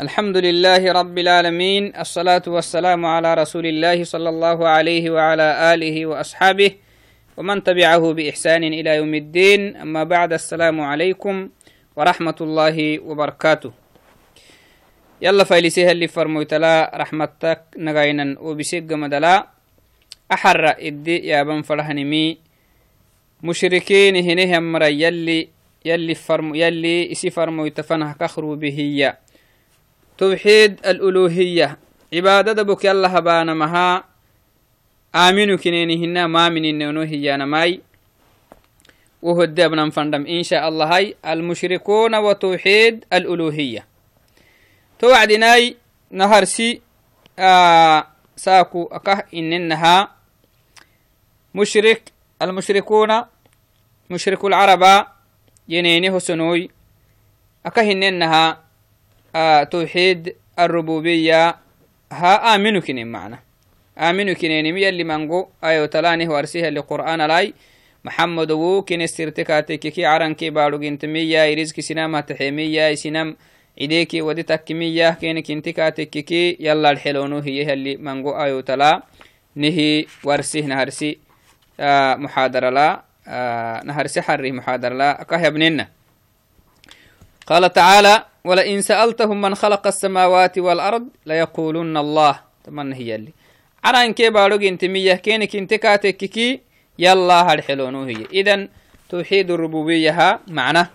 الحمد لله رب العالمين الصلاة والسلام على رسول الله صلى الله عليه وعلى آله وأصحابه ومن تبعه بإحسان إلى يوم الدين أما بعد السلام عليكم ورحمة الله وبركاته يلا فايلسيها اللي فرموتلا رحمتك نغاينا وبسيق مدلا أحر إدي يا بن فرهنمي مشركين هنه مرا يلي يلي فرم يلي إسي فرمويتفنه كخرو بهيا توحيد الألوهية. عبادة بك الله هبانا مها. آمنوا كنينهن ما من النونو هيانا ماي. وهو الدبنا فندم. إن شاء الله هاي. المشركون وتوحيد الألوهية. توعدناي نهرسي آه ساكو أكه إننها. مشرك المشركون مشرك العرب ينينه سنوي أكه إننها. آه توحيد الربوبية. ها آمنوا كنين معنا. آمنوا كنين مي اللي منقو. آيو تلاني وارسيها اللي قرآن لاي. محمد وو كن استرتكاتك كي عرن كي بارو جنتمية رزق سنام تحيمية سنام إليكي ودي تكمية كين كنتكاتك كي. يلا الحلونو هي اللي منقو. آيو تلا. نهي وارسيه نهرسي آه محاضرة لا آه نهرسي حري محاضرة لا. أكاه ابننا قال تعالى ولئن سألتهم من خلق السماوات والأرض ليقولن الله. تمنى هي اللي أنا كي باروغ إنت مية كينك إنت كاتككي يلا هالحلونو هي. إذن توحيد الربوبية معنى.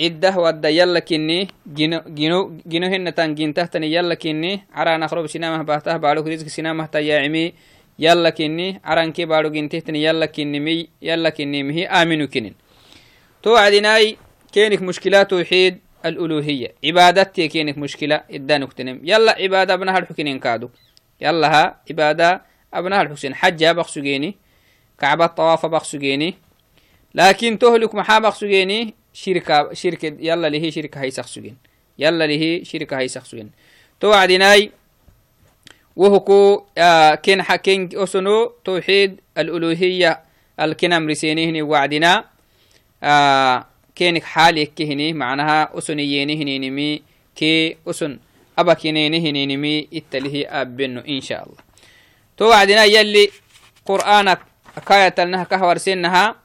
عدة ودى يلا كني جنو جنو جنو هن تنجين تحتني يلا كني. عرا نخرب سينامه بحته باروغ رزق سينامه تياعمي يلا كني. عران كي باروغ إنت تحتني يلا كني مي يلا كني مهي. آمنو كنين. توعدناي كينك مشكلات توحيد الألوهية. عبادتي كينك مشكلة إدانك تنم يلا عبادة ابنها الحكين كادو. يلا ها عبادة ابنها الحسين. حجة بخسجيني كعبة طواف بخسجيني لكن تهلك محا بخسجيني شركة شركة يلا لهي شركة هي سخسجين يلا لهي شركة هي سخسجين توعدناي وهكو آه كين حكين أسنو توحيد الألوهية الكنم رسينيهني وعدنا آه كينك حالي كهني معناها أسنييني هنينمي كي أسن أبا كينيني هنينمي التلهي أبنو إن شاء الله. تو وعدنا يلي قرآنك كاية لنها كهور سنها.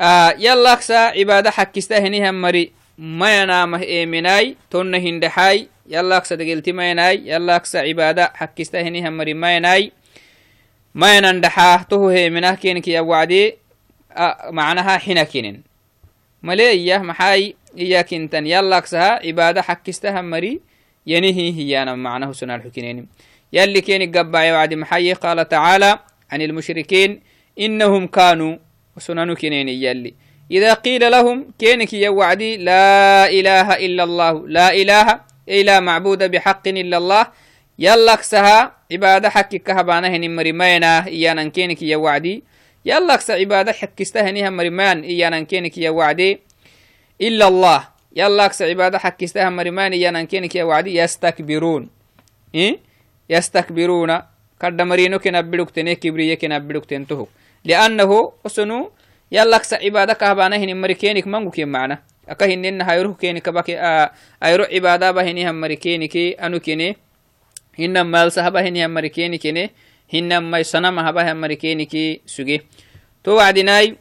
آه يلا أكسا عبادة حكستا هني هم مري ما ينام إيمناي تون هندحاي يلا أكسا دقلتي ما يناي يلا أكسا عبادة حكستا كينك يا محاي إياك إنتن. يلا سها عبادة حكستها مري ينهي هي أنا معناه سنة الحكينين. يلي كين قبع وعد محي قال تعالى عن المشركين إنهم كانوا سنن كنين يلي. إذا قيل لهم كينك يا وعدي لا إله إلا الله لا إله إلا معبود بحق إلا الله. يلا سها عبادة حكي كهبانه مريمينا إيانا كينك يا وعدي. يلا كس عبادة حكستها مرمان إيانا كينك يا وعدي. إلا الله يلا كس عبادة حكستها مرمان إيانا كينك يا وعدي. يستكبرون. إيه؟ يستكبرون. كرد مرينو تنه كبرية كنا بدوك تنتهو لأنه أسنو؟ يلا كس عبادة كهبانا هني مريكينك منغو كيم معنا. أكا هنين هايروه كينك باكي آه أيرو عبادة بهني هم مريكينك أنو كيني؟ هنم مال صحبة هني هم مريكينك هنما سنما هبا مريكينكي سجي توعدناي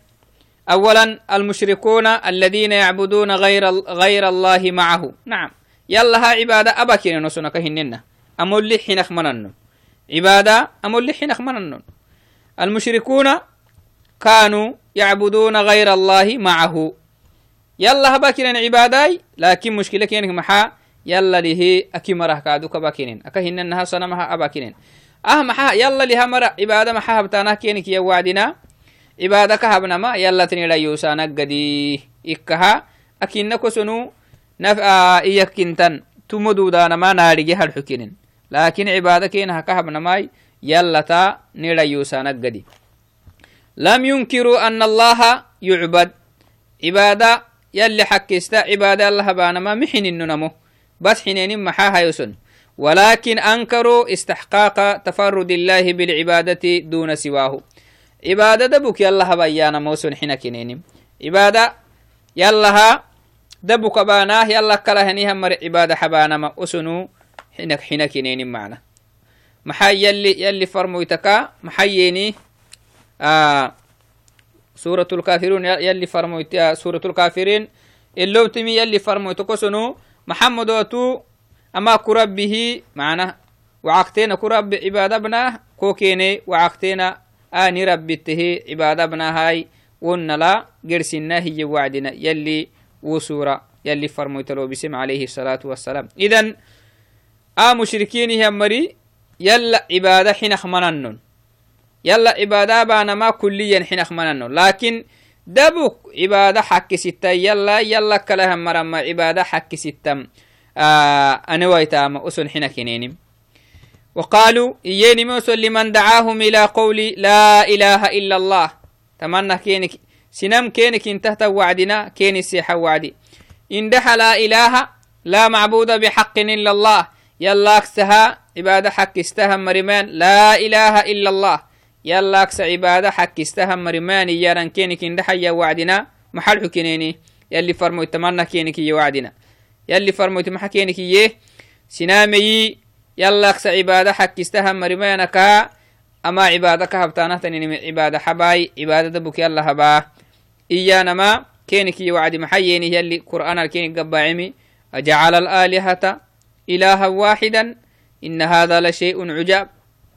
أولا المشركون الذين يعبدون غير غير الله معه نعم يلا ها عبادة أبكين نسونك هننا أمول لي حينخ منن عبادة أمول لي حينخ منن المشركون كانوا يعبدون غير الله معه يلا هبكين عباداي لكن مشكلة كينك محا يلا ليه أكيمره كادو كباكينين أكهننها صنمها أباكينين ah maxa yalla lihamara cibaada maxa habtaanah kenik ya wacdina cibaada ka habnama yallatinidhayuusaanaggadi ikkaha akinna kosonu naf iyakintan tumoduudaanama naadhige hadxukinin laakin cibaada keena haka habnamai yallata nidhayuusaanaggadi lam yunkiruu ana allaha yucbad cibaada yalli xakkista cibaada alla habaanama mixininunamo bas xinenin maxaa hayoson ولكن أنكروا استحقاق تفرد الله بالعبادة دون سواه. عبادة بك يلا بيانا موسون حين كنينم عبادة يلا دبك باناه يلا كلا هنيها مر عبادة حبانا ما أسنو حينك حينك نين معنا. محي يلي يلي فرمويتكا محييني آه سورة الكافرون يلي فرمويت سورة الكافرين اللو تمي يلي فرمويتكو سنو محمد وتو أما كربه معنا وعقتنا كرب عبادة بنا كوكيني وعقتنا آني ربته عبادة بنا هاي ونلا قرسنا هي وعدنا يلي وسورة يلي فرمويتلو بسم عليه الصلاة والسلام. إذن آ مشركين هم مري يلا عبادة حين خمنن يلا عبادة بانا ما كليا حين خمنن لكن دبك عبادة حق ستة يلا يلا كلهم مرمى عبادة حق ستة. آه أنا ويتام أسن حين كنينم وقالوا إياني موسى لمن دعاهم إلى قول لا إله إلا الله. تمنى كينك سنم كينك انتهت وعدنا كين السيحة وعدي. إن دح لا إله لا معبود بحق إلا الله. يلا أكسها عبادة حق استهم مرمان لا إله إلا الله. يلا أكس عبادة حق استهم مرمان يارن كينك إن دح يا وعدنا. محل حكينيني. يلي فرمو تمنى كينك يا وعدنا يلي فرمو تمحى كينك يه سنامي يلا أكس عبادة حق استهم مرمانك أما عبادة كهبتانة تنين عبادة حباي. عبادة بك يلا هبا. إيانا ما كينك يوعد محييني يلي قرآن الكينك قباعمي أجعل الآلهة إلها واحدا. إن هذا لشيء عجاب.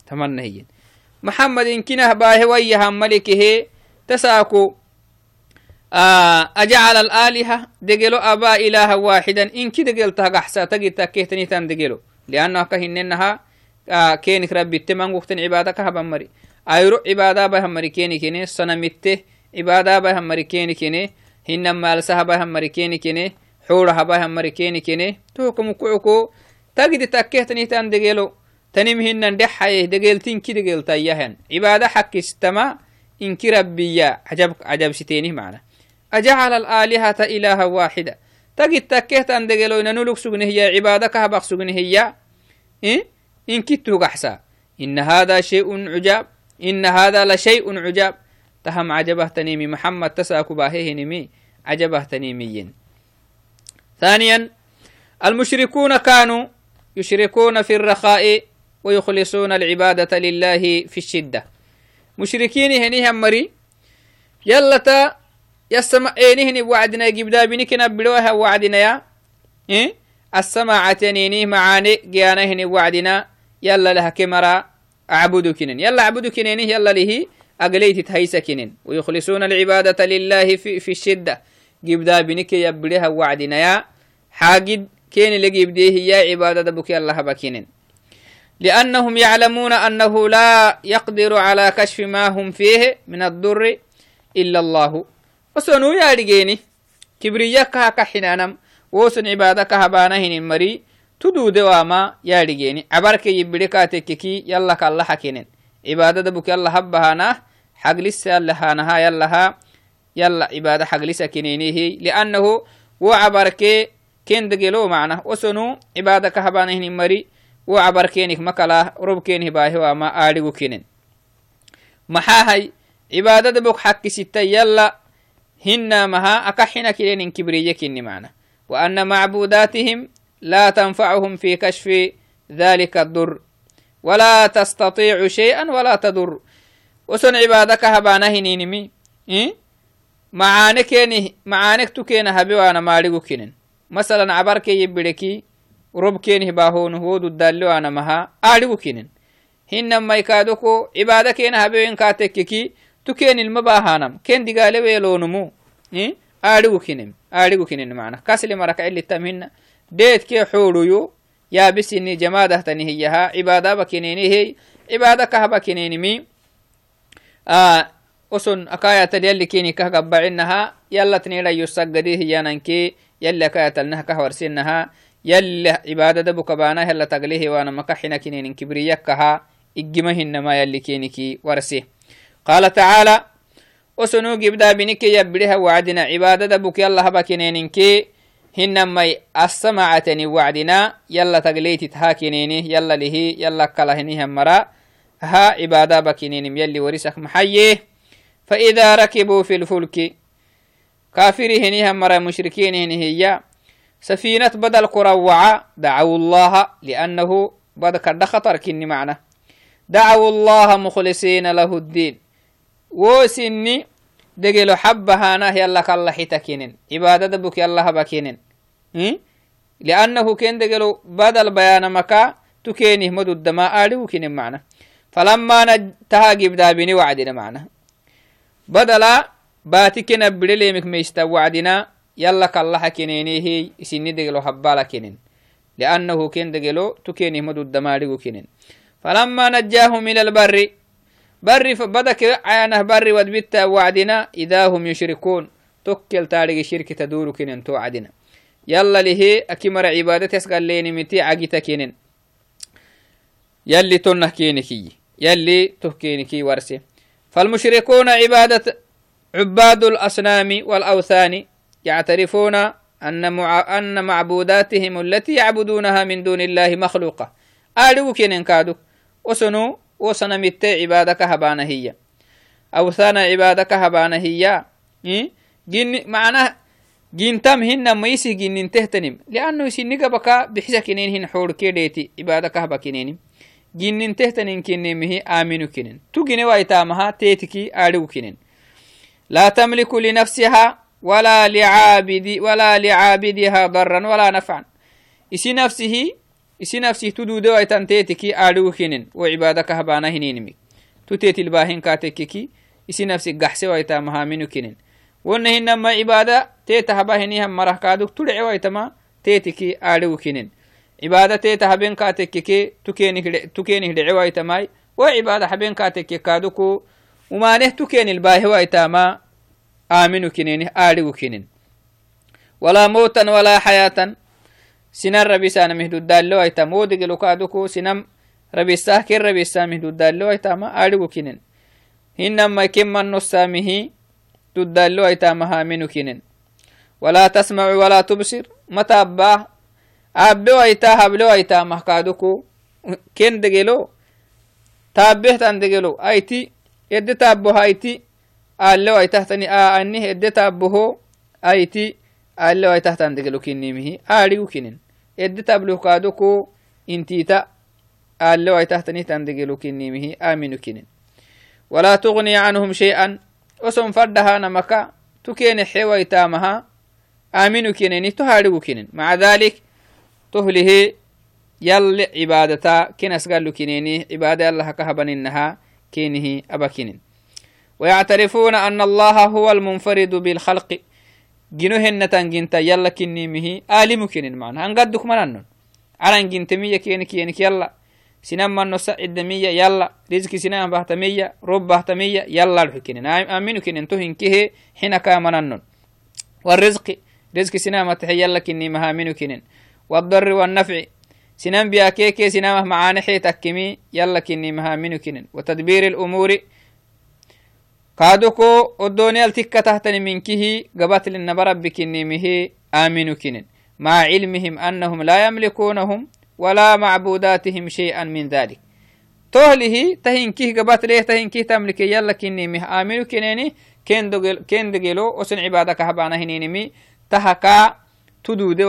تمنى محمد إن كنه باه ويها ملكه. تساكو آه أجعل الآلهة دقلو أبا إلها واحدا. إن كي دقلتها قحسا تجي تكيتني تان دقلو. لأنه كهننها آه كينك ربي تمن وقتن عبادك هبن مري أيرو عبادة بهم مري كيني كيني سنمته عبادة بهم مري كيني كيني هنما مالسها بهم مري كيني كيني حورها بهم مري كيني كيني. توكم كعكو تجد تكيتني تان دقلو. تنم هنن دحايه دقلتين كي دقلتا يهن عبادة حق استما إنك ربي عجب عجب ستيني معنا. أجعل الآلهة إلها واحدة. تجد دقلو إن نلوك سجنه هي عبادة كهبق سجنه هي إيه؟ إن كتو قحسا إن هذا شيء عجاب. إن هذا لشيء عجاب. تهم عجبه تنيمي محمد تساكو باهيه نمي عجبه تنيميين ثانيا المشركون كانوا يشركون في الرخاء ويخلصون العبادة لله في الشدة. مشركين هني مري يلا يسمع إنهن وعدنا جبدا بنكنا بلوها وعدنا يا. إيه؟ السماعة تنيني معاني جيانهن وعدنا. يلا لها كمرا أعبدكنن يلا أعبدكنن يلا له أقليت تهيسكنن ويخلصون العبادة لله في, في الشدة. جبدا بنك يبلها وعدنا يا. حاجد كين اللي جبديه يا عبادة بك الله بكنن لأنهم يعلمون أنه لا يقدر على كشف ما هم فيه من الضر إلا الله. وسنو يا رجيني كبرياك كحنانم وسن عبادك هبانهن مري تدود واما يا رجيني عبرك يبركاتك يلا كالله حكينن عبادة بك يلا هبهانا حق لسه لهانها يلا يلا عبادة حق لسه كنينيه لأنه وعبرك كين دقلو معنا وسنو عبادك هبانهن مري وعبر كينك مكلا رب كينه باهي وما آلغو كينن محاهي عبادة بك حق ستة يلا هنا مها أكحنا كينين كبرية كيني معنا وأن معبوداتهم لا تنفعهم في كشف ذلك الضر ولا تستطيع شيئا ولا تضر وسن عبادك هبانا هنينمي إيه؟ معانك معانك تكين هبي وأنا مالغو كينن مثلا عبرك يبركي rob kenih bahonu wodu dallo anamaha aadhigu kinen. Hinamai kaadoko cibaada kena habewen kaatekkeki tu kenilma bahanam ken digale weelonumu قال تعالى وسنو جبدا بنك يبرها وعدنا. عبادة بك يلا هبا كنينكي هنما السمعتني وعدنا. يلا تقليت تهاكنيني يلا له يلا كلهني همرا. ها عبادة بكنين يلي ورسك محيه فإذا ركبوا في الفلك كافره هني همرا. مشركين هني هي سفينة بدل كروعة دعوا الله لأنه بدل كرد خطر كني معنى دعوا الله مخلصين له الدين. وسني دقلو حبها يلا كالله حتكينين عبادة دبك يلا هبكينين لأنه كين دقلو بدل بيان مكا تكينه مدو الدماء آلي وكين معنى فلما نتها قبدا بني وعدنا معنى بدلا باتكنا بليمك ميستا وعدنا يلا كالله كينيني هي سني دقلو حبالا كينين لأنه كين دقلو تكينه مدو الدماء آلي وكينين فلما نجاهم إلى البر بر بدك عينه بر ودبت وعدنا إذا هم يشركون. توكل تاريخ شركة تدور كينين توعدنا يلا له أكمر عبادة يسقل ليني متي عقيتا كينين يلي تنه كينكي يلي تهكينكي ورسي. فالمشركون عبادة عباد الأصنام والأوثان يعترفون أن, مع... أن معبوداتهم التي يعبدونها من دون الله مخلوقة. آلو كينين كادو. وسنو وسنمت عبادك هبانة هي. أوثان عبادك هبانة هي. إيه؟ جن معناه جنتم هن ميسي جنين تهتنم لأنه يسنق بكا بحسا كنين هن حور كيديتي عبادة كهبا كنين جنين تهتنين كنين مهي آمنو كنين. تجني وايتامها تيتكي آلو كنين. لا تملك لنفسها ولا لعابد ولا لعابدها ضرا ولا نفعا. إسي نفسه إسي نفسه تدود وايتان تيتكي آلو كنين وعبادة كهبانا هنينمي تتيت الباهن كاتككي إسي نفسي قحسي وايتامها منو كنين ونهنما عبادة تيتا هبا هنيها مرح كادوك تدعي ويتما تيتكي آلو كنين عبادة تيتا هبين كاتككي تكيني دعي ويتماي وعبادة هبين كاتككي كادوكو وما نه تكيني الباهي ويتاما آمنو كنين آلو كنين ولا موتا ولا حياة سنان ربيسانا مهدو الدالو ايتام ودقلو كادوكو سنم ربيساه كن ربيسا مهدو الدالو ايتاما آلو كنين هنما كمان نصامه تدالو ايتامها منو كنن ولا تسمع ولا تبصر متى أباه أبو ايتا هبلو ايتا محكادوكو كن دقلو تابه تان دقلو ايتي يد تابو ايتي ألو ايتا تني آني يد تابو ايتي ألو ايتا تان دقلو كني مهي آمنو كنن ولا تغني عنهم شيئا oson fadhahana maka tukene xewaitamaha aminu kineni to harigu kinen maca dhalik tohlihe yalle cibadata kenasgalu kineni cibada allaha kahabaninaha kenihi abakinin ويعترفون أن الله هو المنفرد بالخلق جنو هنتان جنتا يلا كنيمه آلم كنين معنا هنقدك منانون على جنتمية كينك كينك يلا سنام من نسعد مية يلا رزق سنام بهتمية رب بهتمية يلا الحكين آمنوا كن انتهن كه حين كامنن والرزق رزق سنام تحي يلا كني مهامنو كنن والضر والنفع سنام بيا كيكي سنام معاني حي تكمي يلا كني مهامنو كنن وتدبير الأمور كادوكو الدنيا التكة تحتني منكه قبات للنبرب بكني مهي آمنوا كنن مع علمهم أنهم لا يملكونهم ولا معبوداتهم شيئا من ذلك توهله تهنكيه قبات ليه تهنكيه تملك يلا كني مه آمنو كنيني كين دقل كين دقلو وسن عبادك هبانا هنينمي تهكا تدود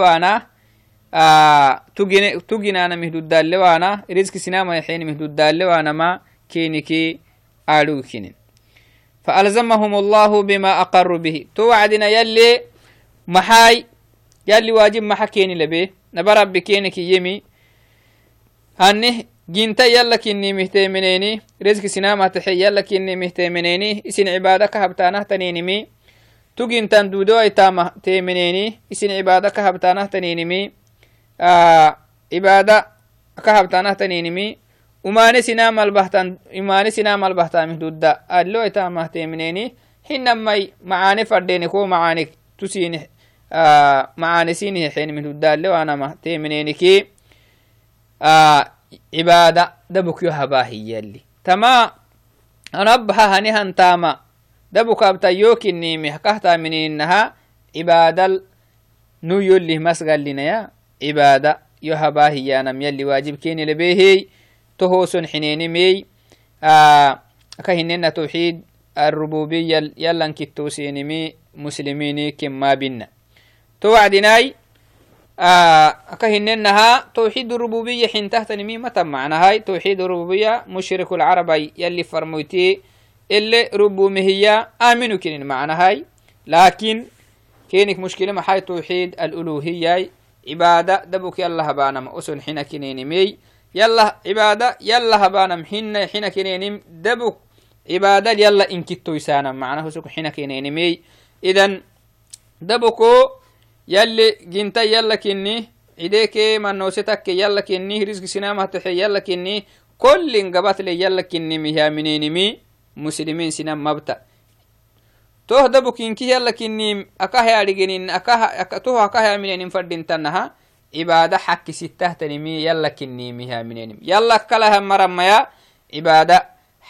فألزمهم الله بما أقر به. توعدنا يلي محاي يلي واجب محكيني لبيه نبرب كينك يمي. هنه جنتا يلا كني مهتمنيني. رزق سنامة تحي يلا كني مهتمنيني. إسن عبادة كهبتانه تنينمي تجين تندودو ايتامه تيمنيني إسن عبادة كهبتانه تنينمي آه عبادة كهبتانه تنينمي سنام البحتان إماني سنام البحتان مهدودا أدلو ايتامه تيمنيني حينما معاني فرديني كو معاني تسيني آه معاني سيني حين مهدودا اللو أنا ما تيمنيني كي عبادة دبك يهباهي يلي تما أنا أبها هنهن تاما دبك أبتيوك إني محكهتا من تهوسن حنيني مي آه كهننا توحيد الربوبية يلا كتوسيني مي مسلميني كما بنا توعدناي أكهننها توحيد الربوبية حين تحت نميمة معنى هاي توحيد الربوبية مشرك العربي يلي فرموتي اللي ربومه هي آمنوا كنين معنى هاي لكن كينك مشكلة ما هاي توحيد الألوهية عبادة دبك يلا هبانا ما أسن حين كنين مي. يلا عبادة يلا هبانا حين حين كنين دبك. عبادة يلا إن كتو يسانا معناه سك حين كنين مي إذن دبكو يلي جنتا يلا كني. عديك من نوستك يلا كني. رزق سنامة تحي يلا كني. كل قبات لي يلا كني. ميها منين مي مسلمين سنام مبتأ. toh dabukinki yalakinim akahyadiginin toh akahyaminenim fadintanaha cibaada xakkisitahtanimi yalakinimihaaminenim yala kalaha maramaya cibaada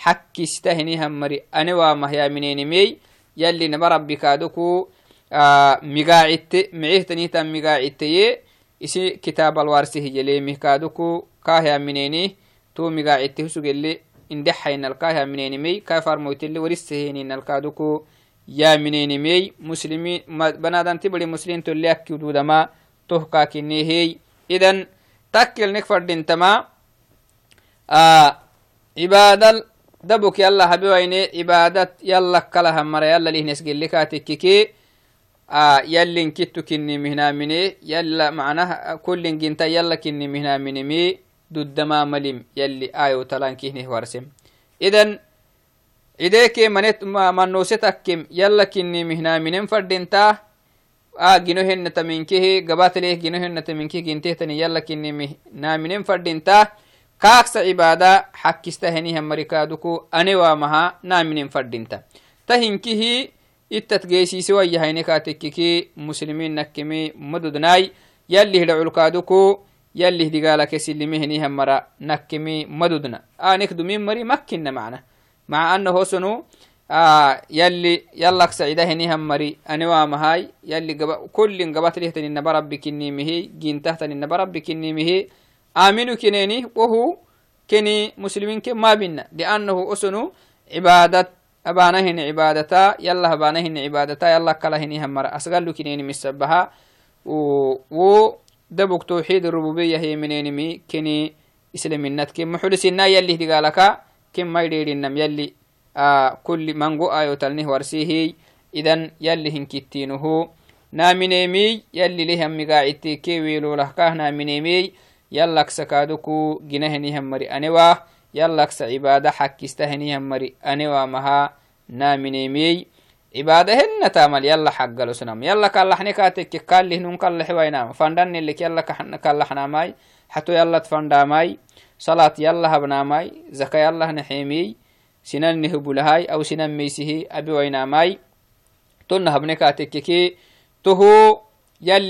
xakkistahinihammari ane waamahyaminenimey yalli naba rabbikaaduku migaacitte micihtanihtan migaacitteye isi kitaabalwarsihiyeleemihkaaduku kahyamineni tu migaacitte husugelle indexaynalkahyaminenimey kafarmoytelle wariseheninalkaaduku yaamineenimey muslimi banadanti bari muslim tolle ududama tohkaakinehey idan takkilnek fadhintama cibaadal dabuk yalla habiwaine cibaadat yalla kalaha mara yalla lihnesgelikaatikkike yallin kittu kinni mihnaamine yalla macnaha kullin ginta yalla kinni mihnaaminimi duddama malim yalli ayo talankihnih warsem idan ideke manet manose takkem yalla kinni mihnaaminen fadhinta a gino hennata minkehe gabataleh gino hennata minkehe gintehtani yalla kinni mihnaaminen fadhinta kaaksa cibaada xakkista henihan marikaaduku ane waamaha naaminen fadhinta ta hinkihi ittat geesiise wayyahayne kaatekkiki muslimiin nakkemi madudnaay yalli hidha culkaaduku yalli digaalake silime henihan mara nakkemi madudna anek dumin mari makkinna macna أنه سنو آه يلي يلك سعيدة هني همري أنا وامهاي يلي قب... كل قبات له تنين برب كني مهي جين تحت تنين برب كني مهي. آمنوا كنيني وهو كني مسلمين كم ما بينا. لأنه أسنو عبادة أبانا هن عبادتا يلا أبانا هن عبادتا يلا كلا هني همرا أسقلوا كنيني مسبها و, و دبك توحيد الربوبية هي منين مي كني إسلامينات كم محلسنا يلي دقالك ken maydheedhinam yalli kulli mango ayotalnih warsihi idan yalli hinkittinuhu naaminemiy yalli lehamigaacitte ke weelolahkah naaminemiy yallaksakaaduku ginahenihammari anewa yallaksa cibaada xakkistahenihammari anewa maha naaminemiy cibaada hennatamal yalla xaggalosnam yalla kallaxne kaatekke kaalih nun kallaxewainam fandannelik yalla kallaxnaamay xato yallat fandaamay صلاة يلا هبناماي زكاة يلا نحيمي سنن نهبلهاي أو سنن ميسه أبي ويناماي تن هبنكا تككي تهو يلي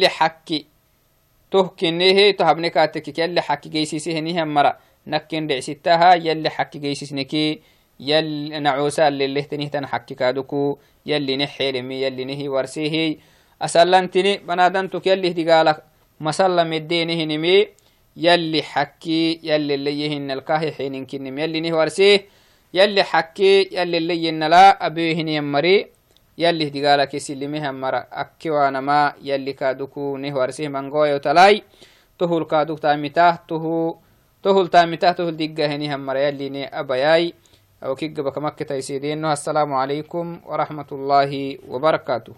حكيته كنيه تهبنكا تككي يلي حكي جيسيسه نهم مرة نكن دعسيتها يلي حكي جيسيسنكي يل نعوسا اللي تنيه تنحكي كادوكو يلي نحيرمي يلي نهي ورسيه أسلنتني بنادنتك يلي هدي مسلم الدينه نمي يلي حكي يلي اللي يهن الكاه حين كنم يلي نهورسيه يلي حكي يلي اللي ينلا أبيهن يمري يلي دقالك سلمها مرة أكي وأنا ما يلي كادوكو نهورسيه من قوي تلاي تهول كادوك تامتاه تهو تهول تامتاه تهول دقاهنها مرة يلي ني أبياي. أو كيك بك مكة تيسيدين السلام عليكم ورحمة الله وبركاته.